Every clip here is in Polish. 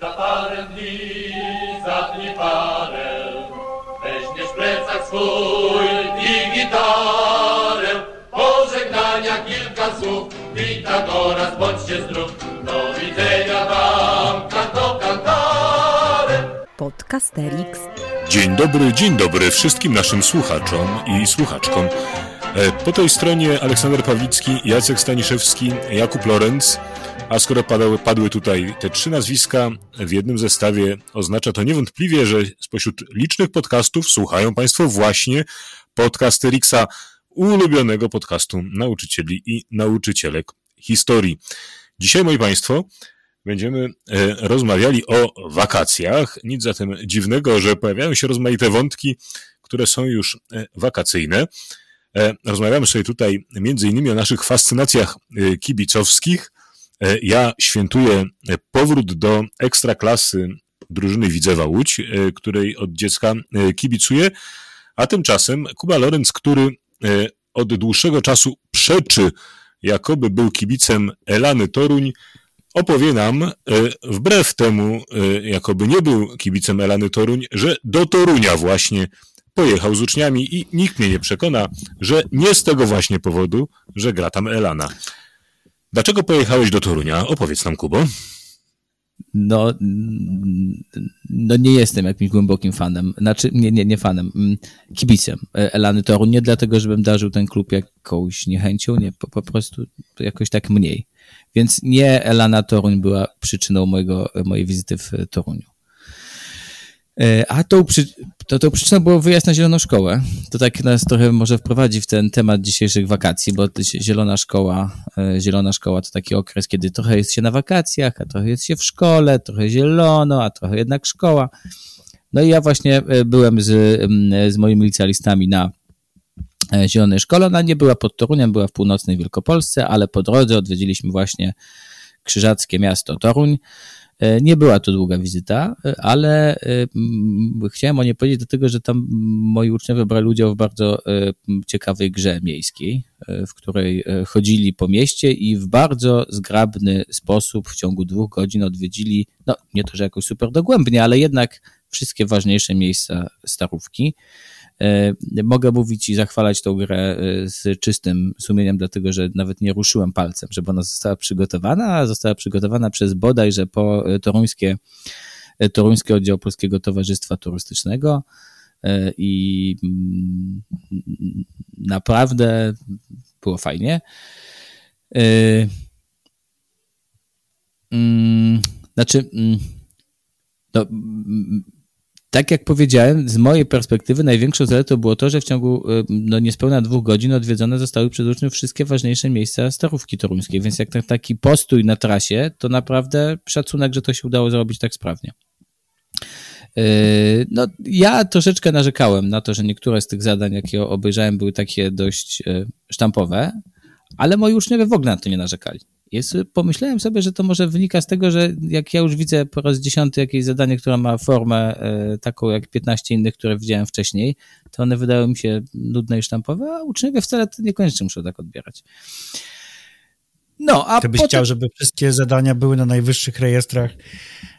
Za parę dni zatnie parę, weźmiesz plecak swój i gitarę. Pożegnania kilka słów, Pitagoras bądźcie zdrów, do widzenia wam, kanto cantare. Podcasterix. Dzień dobry, dzień dobry wszystkim naszym słuchaczom i słuchaczkom. E, Po tej stronie Aleksander Pawlicki, Jacek Staniszewski, Jakub Lorenz. A skoro padały, padły tutaj te trzy nazwiska w jednym zestawie, oznacza to niewątpliwie, że spośród licznych podcastów słuchają Państwo właśnie Podcasterixa, ulubionego podcastu nauczycieli i nauczycielek historii. Dzisiaj, moi Państwo, będziemy e, rozmawiali o wakacjach. Nic zatem dziwnego, że pojawiają się rozmaite wątki, które są już e, wakacyjne. E, Rozmawiamy sobie tutaj między innymi o naszych fascynacjach kibicowskich. E, Ja świętuję e, powrót do ekstraklasy drużyny Widzewa Łódź, e, której od dziecka kibicuję, a tymczasem Kuba Lorenz, który od dłuższego czasu przeczy, jakoby był kibicem Elany Toruń, opowie nam, wbrew temu, jakoby nie był kibicem Elany Toruń, że do Torunia właśnie pojechał z uczniami i nikt mnie nie przekona, że nie z tego właśnie powodu, że gra tam Elana. Dlaczego pojechałeś do Torunia? Opowiedz nam, Kubo. No, no nie jestem jakimś głębokim fanem, znaczy nie, nie, nie fanem, mm, kibicem Elany Toruń, nie dlatego, żebym darzył ten klub jakąś niechęcią, nie, po, po prostu jakoś tak mniej. Więc nie Elana Toruń była przyczyną mojego, mojej wizyty w Toruniu. E, A tą, przy, to, tą przyczyną było wyjazd na Zieloną Szkołę. To tak nas trochę może wprowadzi w ten temat dzisiejszych wakacji, bo to Zielona Szkoła, e, Zielona Szkoła to taki okres, kiedy trochę jest się na wakacjach, a trochę jest się w szkole, trochę zielono, a trochę jednak szkoła. No i ja właśnie e, byłem z, z moimi licealistami na e, Zielonej Szkole. Ona nie była pod Toruniem, była w północnej Wielkopolsce, ale po drodze odwiedziliśmy właśnie krzyżackie miasto Toruń. E, Nie była to długa wizyta, e, ale e, chciałem o niej powiedzieć, dlatego że tam moi uczniowie brali udział w bardzo ciekawej grze miejskiej, w której chodzili po mieście i w bardzo zgrabny sposób w ciągu dwóch godzin odwiedzili, no nie to, że jakoś super dogłębnie, ale jednak wszystkie ważniejsze miejsca Starówki. E, Mogę mówić i zachwalać tą grę e, z czystym sumieniem, dlatego że nawet nie ruszyłem palcem, żeby ona została przygotowana, a została przygotowana przez bodajże po e, toruńskie, toruński oddział Polskiego Towarzystwa Turystycznego i mm, naprawdę było fajnie. Mm, Znaczy, mm, no, tak jak powiedziałem, z mojej perspektywy największą zaletą było to, że w ciągu y, no, niespełna dwóch godzin odwiedzone zostały przez uczniów wszystkie ważniejsze miejsca Starówki Toruńskiej, więc jak na taki postój na trasie, to naprawdę szacunek, że to się udało zrobić tak sprawnie. Y, No, ja troszeczkę narzekałem na to, że niektóre z tych zadań, jakie obejrzałem, były takie dość y, sztampowe, ale moi uczniowie w ogóle na to nie narzekali. Jest, pomyślałem sobie, że to może wynika z tego, że jak ja już widzę po raz dziesiąty jakieś zadanie, które ma formę e, taką jak 15 innych, które widziałem wcześniej, to one wydały mi się nudne i sztampowe, a uczniowie wcale to niekoniecznie muszą tak odbierać. No, a Ty byś potem, chciał, żeby wszystkie zadania były na najwyższych rejestrach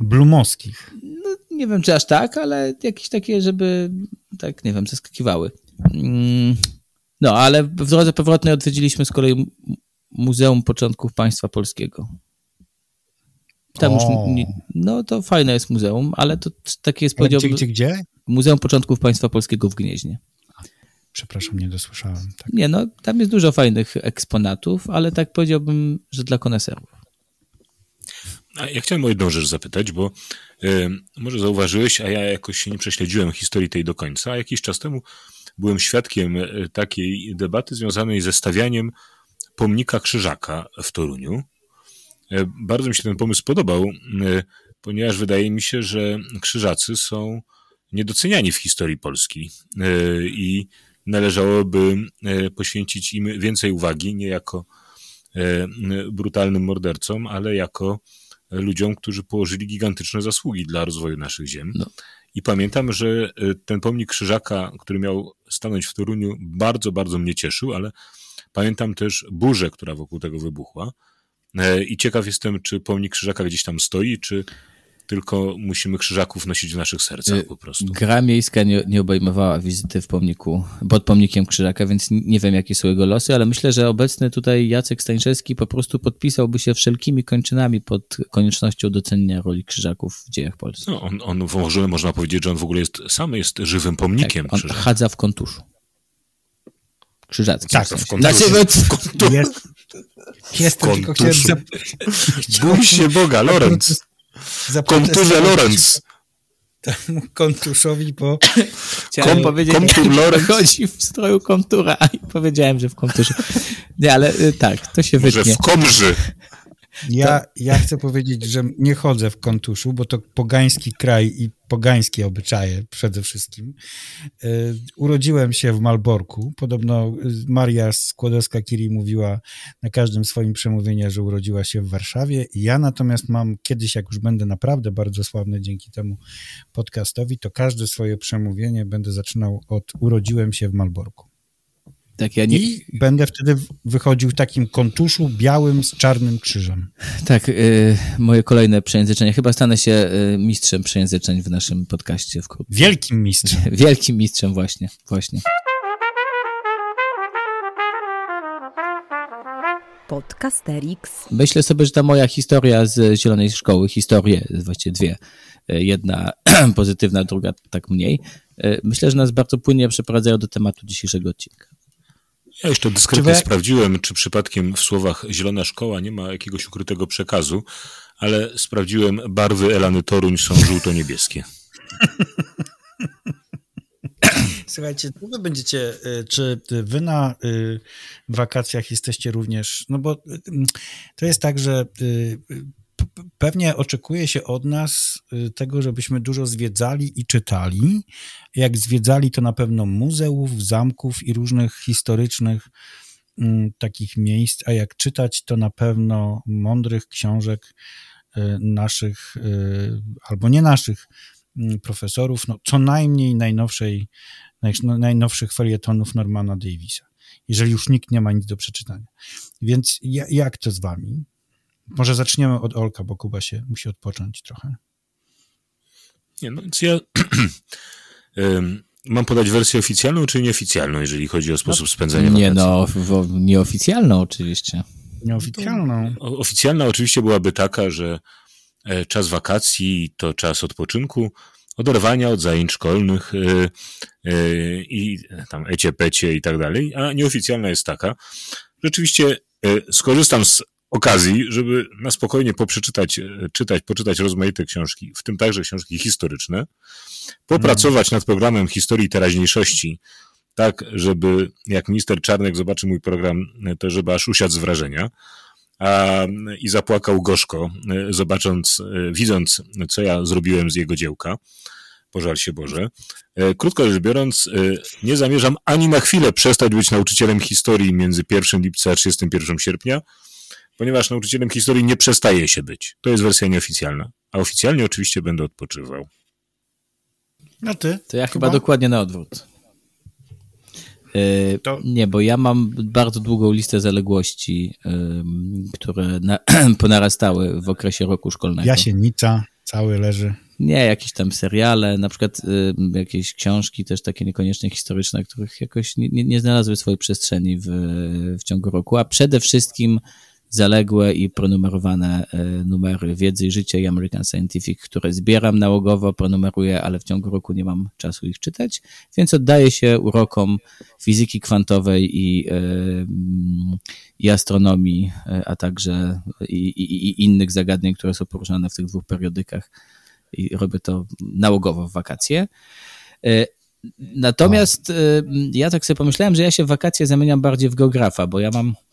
blumowskich. no, nie wiem czy aż tak, ale jakieś takie, żeby tak, nie wiem, zaskakiwały. Mm, No, ale w drodze powrotnej odwiedziliśmy z kolei Muzeum Początków Państwa Polskiego. Tam już, O. no to fajne jest muzeum, ale to takie jest, Gdzie, powiedziałbym, gdzie, gdzie? Muzeum Początków Państwa Polskiego w Gnieźnie. Przepraszam, nie dosłyszałem. Tak. Nie, no tam jest dużo fajnych eksponatów, ale tak powiedziałbym, że dla koneserów. A ja chciałem o jedną rzecz zapytać, bo y, może zauważyłeś, a ja jakoś się nie prześledziłem historii tej do końca. A jakiś czas temu byłem świadkiem y, takiej debaty związanej ze stawianiem pomnika Krzyżaka w Toruniu. Y, bardzo mi się ten pomysł podobał, y, ponieważ wydaje mi się, że Krzyżacy są niedoceniani w historii Polski y, i należałoby poświęcić im więcej uwagi, nie jako brutalnym mordercom, ale jako ludziom, którzy położyli gigantyczne zasługi dla rozwoju naszych ziem. No. I pamiętam, że ten pomnik Krzyżaka, który miał stanąć w Toruniu, bardzo, bardzo mnie cieszył, ale pamiętam też burzę, która wokół tego wybuchła. E, I ciekaw jestem, czy pomnik Krzyżaka gdzieś tam stoi, czy tylko musimy krzyżaków nosić w naszych sercach Y, po prostu. Gra miejska nie, nie obejmowała wizyty w pomniku, pod pomnikiem Krzyżaka, więc nie wiem, jakie są jego losy, ale myślę, że obecny tutaj Jacek Stańszewski po prostu podpisałby się wszelkimi kończynami pod koniecznością docenienia roli Krzyżaków w dziejach Polski. No, on, on może, można powiedzieć, że on w ogóle jest, sam jest żywym pomnikiem Tak, on krzyżaka. chadza w kontuszu. Krzyżackim. Tak, w sensie. w kontuszu. Znaczy, Jest, jest to, tylko chciałem zap- Bój się Boga, Lorenz! Konturze Lorenz! temu kontuszowi, bo Chciałem Kom- powiedzieć, komtur że Lorenz. chodzi w stroju kontura i powiedziałem, że w konturze. Nie, ale y, tak, to się Może wytnie. w Komży! Ja, ja chcę powiedzieć, że nie chodzę w kontuszu, bo to pogański kraj i pogańskie obyczaje przede wszystkim. Y, Urodziłem się w Malborku. Podobno y, Maria Skłodowska-Curie mówiła na każdym swoim przemówieniu, że urodziła się w Warszawie. Ja natomiast mam kiedyś, jak już będę naprawdę bardzo sławny dzięki temu podcastowi, to każde swoje przemówienie będę zaczynał od urodziłem się w Malborku. Tak, ja nie, I będę wtedy wychodził w takim kontuszu białym z czarnym krzyżem. Tak, y, moje kolejne przejęzyczenie. Chyba stanę się y, mistrzem przejęzyczeń w naszym podcaście wkrótce. Wielkim mistrzem. Wielkim mistrzem właśnie, właśnie. Podcasterix. Myślę sobie, że ta moja historia z Zielonej Szkoły, historie, właściwie dwie, y, jedna pozytywna, druga tak mniej, myślę, że nas bardzo płynnie przeprowadzają do tematu dzisiejszego odcinka. Ja jeszcze dyskretnie Czy sprawdziłem, czy przypadkiem w słowach Zielona Szkoła nie ma jakiegoś ukrytego przekazu, ale sprawdziłem, barwy Elany Toruń są żółto-niebieskie. Słuchajcie, co wy będziecie, y, czy wy na y, wakacjach jesteście również, no bo y, to jest tak, że pewnie oczekuje się od nas tego, żebyśmy dużo zwiedzali i czytali. Jak zwiedzali, to na pewno muzeów, zamków i różnych historycznych mm, takich miejsc, a jak czytać, to na pewno mądrych książek y, naszych, y, albo nie naszych mm, profesorów, no co najmniej najnowszej naj- no, najnowszych felietonów Normana Davisa, jeżeli już nikt nie ma nic do przeczytania. Więc ja, jak to z wami? Może zaczniemy od Olka, bo Kuba się musi odpocząć trochę. Nie, no ja mam podać wersję oficjalną czy nieoficjalną, jeżeli chodzi o sposób spędzania Nie wakacji? no, w, w, nieoficjalną oczywiście. Nieoficjalną. Oficjalna oczywiście byłaby taka, że e, czas wakacji to czas odpoczynku, oderwania od zajęć szkolnych e, e, i tam ecie, pecie i tak dalej, a nieoficjalna jest taka. Rzeczywiście skorzystam z okazji, żeby na spokojnie poprzeczytać, e, czytać, poczytać rozmaite książki, w tym także książki historyczne, popracować nad programem historii teraźniejszości, tak, żeby jak minister Czarnek zobaczy mój program, e, to żeby aż usiadł z wrażenia a, i zapłakał gorzko, e, zobacząc, widząc, co ja zrobiłem z jego dziełka. Pożal się Boże. Krótko rzecz biorąc, nie zamierzam ani na chwilę przestać być nauczycielem historii między 1 lipca a 31 sierpnia, ponieważ nauczycielem historii nie przestaje się być. To jest wersja nieoficjalna. A oficjalnie oczywiście będę odpoczywał. No ty? To ja chyba dokładnie na odwrót. Yy, To- Nie, bo ja mam bardzo długą listę zaległości, które na, ponarastały w okresie roku szkolnego. Jasienica, cały leży. Nie, jakieś tam seriale, na przykład jakieś książki też takie niekoniecznie historyczne, których jakoś nie, nie, nie znalazły swojej przestrzeni w, w ciągu roku, a przede wszystkim zaległe i pronumerowane y, numery Wiedzy i Życia i American Scientific, które zbieram nałogowo, pronumeruję, ale w ciągu roku nie mam czasu ich czytać, więc oddaję się urokom fizyki kwantowej i, y, mm, i astronomii, y, a także i, i, i innych zagadnień, które są poruszane w tych dwóch periodykach i robię to nałogowo w wakacje. Natomiast ja tak sobie pomyślałem, że ja się w wakacje zamieniam bardziej w geografa, bo ja mam E,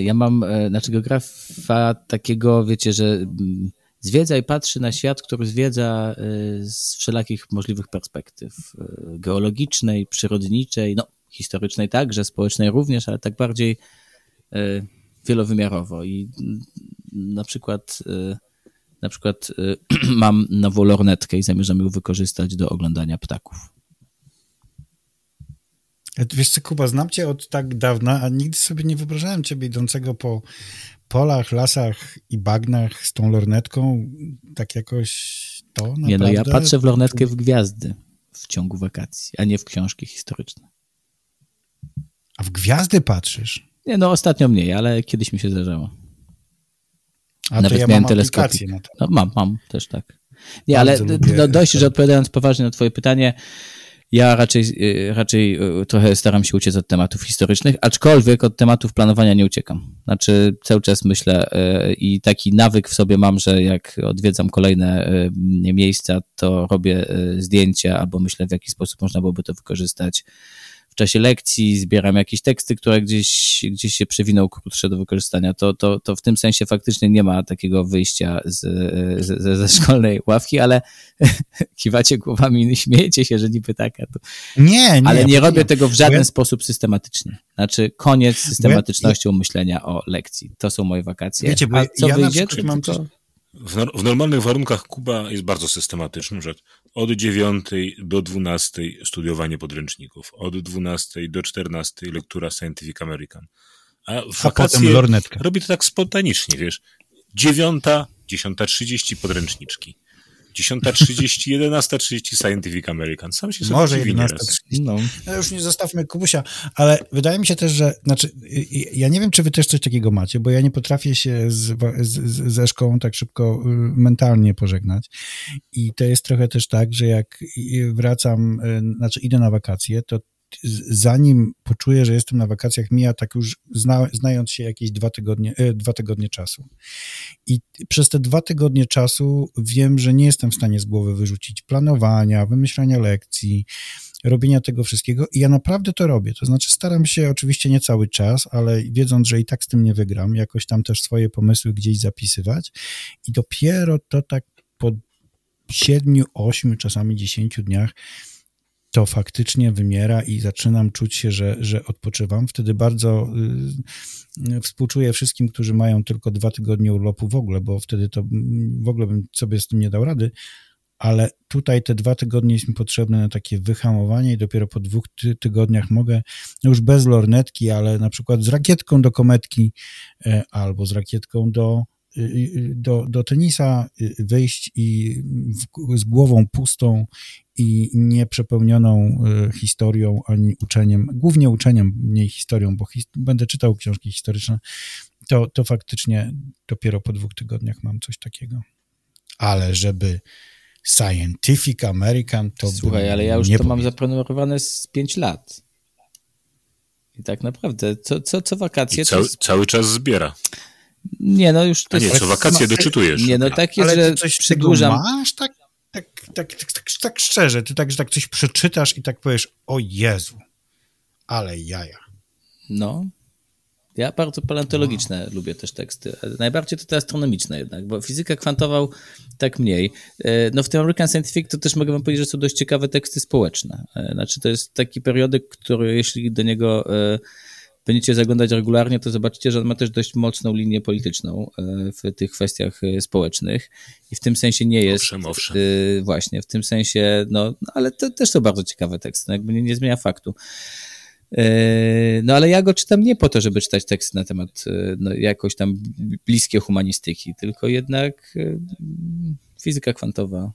Ja mam, e, znaczy geografa takiego, wiecie, że mm, zwiedza i patrzy na świat, który zwiedza e, z wszelakich możliwych perspektyw. e, Geologicznej, przyrodniczej, no historycznej także, społecznej również, ale tak bardziej e, wielowymiarowo. I mm, na przykład, e, na przykład e, mam nową lornetkę i zamierzam ją wykorzystać do oglądania ptaków. Wiesz co, Kuba, znam cię od tak dawna, a nigdy sobie nie wyobrażałem ciebie idącego po polach, lasach i bagnach z tą lornetką, tak jakoś to naprawdę... Nie no, ja patrzę w lornetkę w gwiazdy w ciągu wakacji, a nie w książki historyczne. A w gwiazdy patrzysz? Nie no, ostatnio mniej, ale kiedyś mi się zdarzało. A to Nawet ja miałem mam teleskopik. na to. No, mam, mam też tak. Nie, Bardzo ale lubię no, dość, to. że odpowiadając poważnie na twoje pytanie, ja raczej, y, raczej y, trochę staram się uciec od tematów historycznych, aczkolwiek od tematów planowania nie uciekam. Znaczy cały czas myślę y, i taki nawyk w sobie mam, że jak odwiedzam kolejne miejsca, to robię zdjęcia albo myślę w jaki sposób można byłoby to wykorzystać czasie lekcji, zbieram jakieś teksty, które gdzieś, gdzieś się przewiną krótsze do wykorzystania, to, to, to w tym sensie faktycznie nie ma takiego wyjścia z, z, ze, szkolnej ławki, ale kiwacie głowami, śmiejecie się, że niby taka. To... Nie, nie. Ale nie robię tego w żaden ja- sposób systematycznie. Znaczy koniec systematycznością myślenia o lekcji. To są moje wakacje. Wiecie, bo A co ja na wyjdzie, przykład to mam tylko... W, nor- w normalnych warunkach Kuba jest bardzo systematyczny, że od 9 do 12 studiowanie podręczników, od 12 do 14 lektura Scientific American. A w A potem lornetka. robi to tak spontanicznie, wiesz. 9, 10.30 podręczniczki. 10.30, 11.30 Scientific American. Sam się sobie Może dziwi 11. nieraz. No. No już nie zostawmy Kubusia, ale wydaje mi się też, że, znaczy, y, y, ja nie wiem, czy wy też coś takiego macie, bo ja nie potrafię się z, z, ze szkołą tak szybko y, mentalnie pożegnać. I to jest trochę też tak, że jak wracam, znaczy idę na wakacje, to zanim poczuję, że jestem na wakacjach, mija tak już zna, znając się jakieś dwa tygodnie, y, dwa tygodnie czasu. I przez te dwa tygodnie czasu wiem, że nie jestem w stanie z głowy wyrzucić planowania, wymyślania lekcji, robienia tego wszystkiego i ja naprawdę to robię. To znaczy staram się oczywiście nie cały czas, ale wiedząc, że i tak z tym nie wygram, jakoś tam też swoje pomysły gdzieś zapisywać i dopiero to tak po siedmiu, ośmiu, czasami dziesięciu dniach to faktycznie wymiera i zaczynam czuć się, że, że odpoczywam. Wtedy bardzo y, współczuję wszystkim, którzy mają tylko dwa tygodnie urlopu w ogóle, bo wtedy to mm, w ogóle bym sobie z tym nie dał rady, ale tutaj te dwa tygodnie jest mi potrzebne na takie wyhamowanie i dopiero po dwóch ty tygodniach mogę, no już bez lornetki, ale na przykład z rakietką do kometki e, albo z rakietką do, y, y, do, do tenisa y, wyjść i w, z głową pustą i nieprzepełnioną y, historią ani uczeniem, głównie uczeniem, mniej historią, bo his będę czytał książki historyczne, to, to faktycznie dopiero po dwóch tygodniach mam coś takiego. Ale żeby Scientific American to Słuchaj, ale ja już to mam zaplanowane z 5 lat. I tak naprawdę, co, co, co wakacje I to cały, jest... cały czas zbiera. Nie, no już to A nie, jest... co wakacje no, doczytujesz. Nie, no tak jest, Ale że ty coś przedłużam... masz? Tak, tak, tak, tak, tak, tak, szczerze, ty tak, że tak coś przeczytasz i tak powiesz, o Jezu, ale jaja. No. Ja bardzo paleontologiczne lubię też teksty. Najbardziej to te astronomiczne jednak, bo fizyka kwantowa tak mniej. E, No w tym American Scientific to też mogę wam powiedzieć, że są dość ciekawe teksty społeczne. E, Znaczy to jest taki periodyk, który jeśli do niego e, będziecie zaglądać regularnie, to zobaczycie, że on ma też dość mocną linię polityczną e, w tych kwestiach e, społecznych i w tym sensie nie jest Owszem, owszem. y, właśnie, w tym sensie, no, no ale to też są bardzo ciekawe teksty, no, jakby nie, nie zmienia faktu. No ale ja go czytam nie po to, żeby czytać teksty na temat no, jakoś tam bliskie humanistyki, tylko jednak fizyka kwantowa,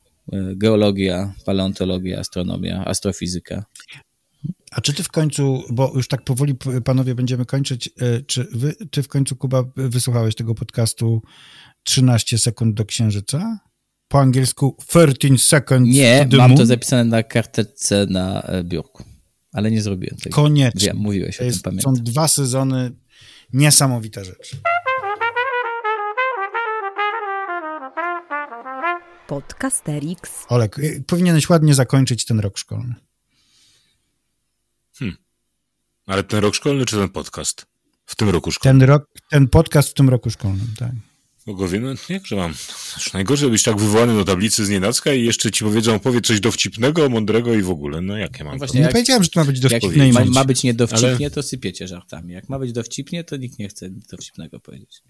geologia, paleontologia, astronomia, astrofizyka. A czy ty w końcu, bo już tak powoli panowie będziemy kończyć, e, czy wy, ty w końcu, Kuba, wysłuchałeś tego podcastu 13 sekund do księżyca? Po angielsku 13 seconds Nie, to mam moon? to zapisane na karteczce na e, biurku, ale nie zrobiłem tego. Koniecznie. Wiem, mówiłeś To o tym, jest, są pamiętam. dwa sezony, niesamowita rzecz. Podcasterix. Olek, y, powinieneś ładnie zakończyć ten rok szkolny. Ale ten rok szkolny czy ten podcast? W tym roku szkolnym. Ten rok, ten podcast w tym roku szkolnym, tak. Bogowie, no jakże mam. Już najgorzej być tak wywołany do tablicy z nienacka i jeszcze ci powiedzą, powiedz coś dowcipnego, mądrego i w ogóle. No jakie mam? No właśnie, Nie jak- powiedziałem, że to ma być Jak dowcipne i ma, ma być niedowcipnie, to sypiecie żartami. Jak ma być dowcipnie, to nikt nie chce nic dowcipnego powiedzieć.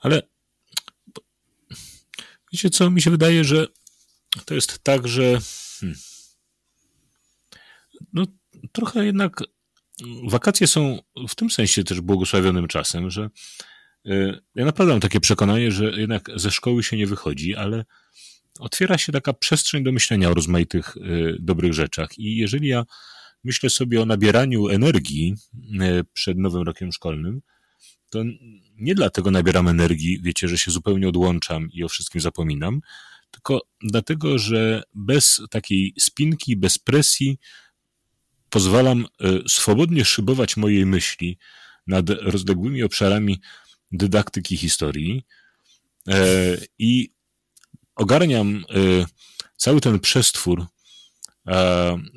Ale wiecie co, mi się wydaje, że to jest tak, że hmm, trochę jednak wakacje są w tym sensie też błogosławionym czasem, że y, ja naprawdę mam takie przekonanie, że jednak ze szkoły się nie wychodzi, ale otwiera się taka przestrzeń do myślenia o rozmaitych y, dobrych rzeczach. I jeżeli ja myślę sobie o nabieraniu energii y, przed nowym rokiem szkolnym, to nie dlatego nabieram energii, wiecie, że się zupełnie odłączam i o wszystkim zapominam, tylko dlatego, że bez takiej spinki, bez presji pozwalam y, swobodnie szybować mojej myśli nad rozległymi obszarami dydaktyki historii e, i ogarniam y, cały ten przestwór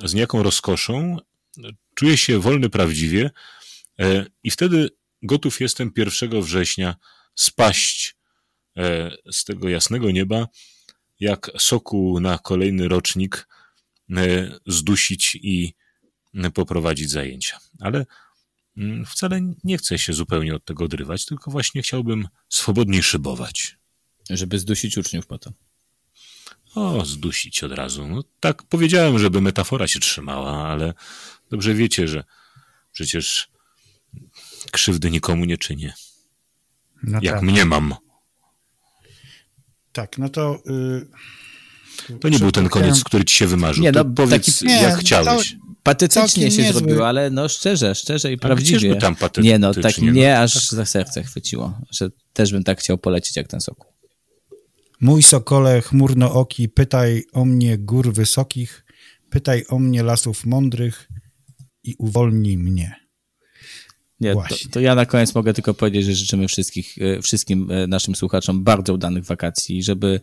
z niejaką rozkoszą, czuję się wolny prawdziwie e, i wtedy gotów jestem 1 września spaść e, z tego jasnego nieba, jak soku na kolejny rocznik, e, zdusić i poprowadzić zajęcia. Ale mm, wcale nie chcę się zupełnie od tego odrywać, tylko właśnie chciałbym swobodniej szybować. Żeby zdusić uczniów potem. O, zdusić od razu. No, tak powiedziałem, żeby metafora się trzymała, ale dobrze wiecie, że przecież krzywdy nikomu nie czynię. No jak tak. mnie mam. Tak, no to. Yy, to nie był ten koniec, który ci się wymarzył. Nie, no, powiedz, taki, nie, jak chciałeś. Patetycznie się niezły. zrobiło, ale no szczerze, szczerze i prawdziwie. tam nie, no tak mnie aż tak. za serce chwyciło, że też bym tak chciał polecieć jak ten sokół. Mój sokole chmurnooki, pytaj o mnie gór wysokich, pytaj o mnie lasów mądrych i uwolnij mnie. Nie, to, to, ja na koniec mogę tylko powiedzieć, że życzymy wszystkich, e, wszystkim e, naszym słuchaczom bardzo udanych wakacji, żeby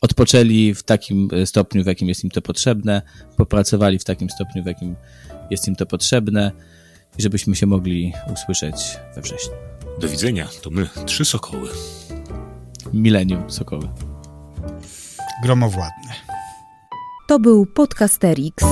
odpoczęli w takim e, stopniu, w jakim jest im to potrzebne, popracowali w takim stopniu, w jakim jest im to potrzebne i żebyśmy się mogli usłyszeć we wrześniu. Do widzenia. To my, trzy sokoły. Milenium sokoły. Gromowładne. To był Podcasterix.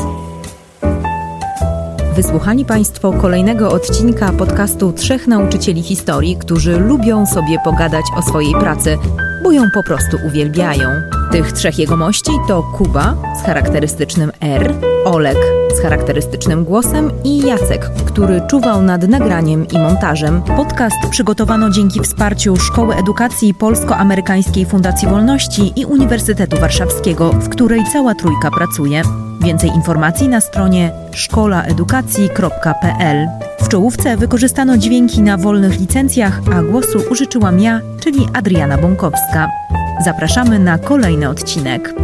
Wysłuchali Państwo kolejnego odcinka podcastu Trzech Nauczycieli Historii, którzy lubią sobie pogadać o swojej pracy, bo ją po prostu uwielbiają. Tych trzech jegomości to Kuba z charakterystycznym R, Olek z charakterystycznym głosem i Jacek, który czuwał nad nagraniem i montażem. Podcast przygotowano dzięki wsparciu Szkoły Edukacji Polsko-Amerykańskiej Fundacji Wolności i Uniwersytetu Warszawskiego, w której cała trójka pracuje. Więcej informacji na stronie szkolaedukacji.pl. Czołówce wykorzystano dźwięki na wolnych licencjach, a głosu użyczyłam ja, czyli Adriana Bąkowska. Zapraszamy na kolejny odcinek.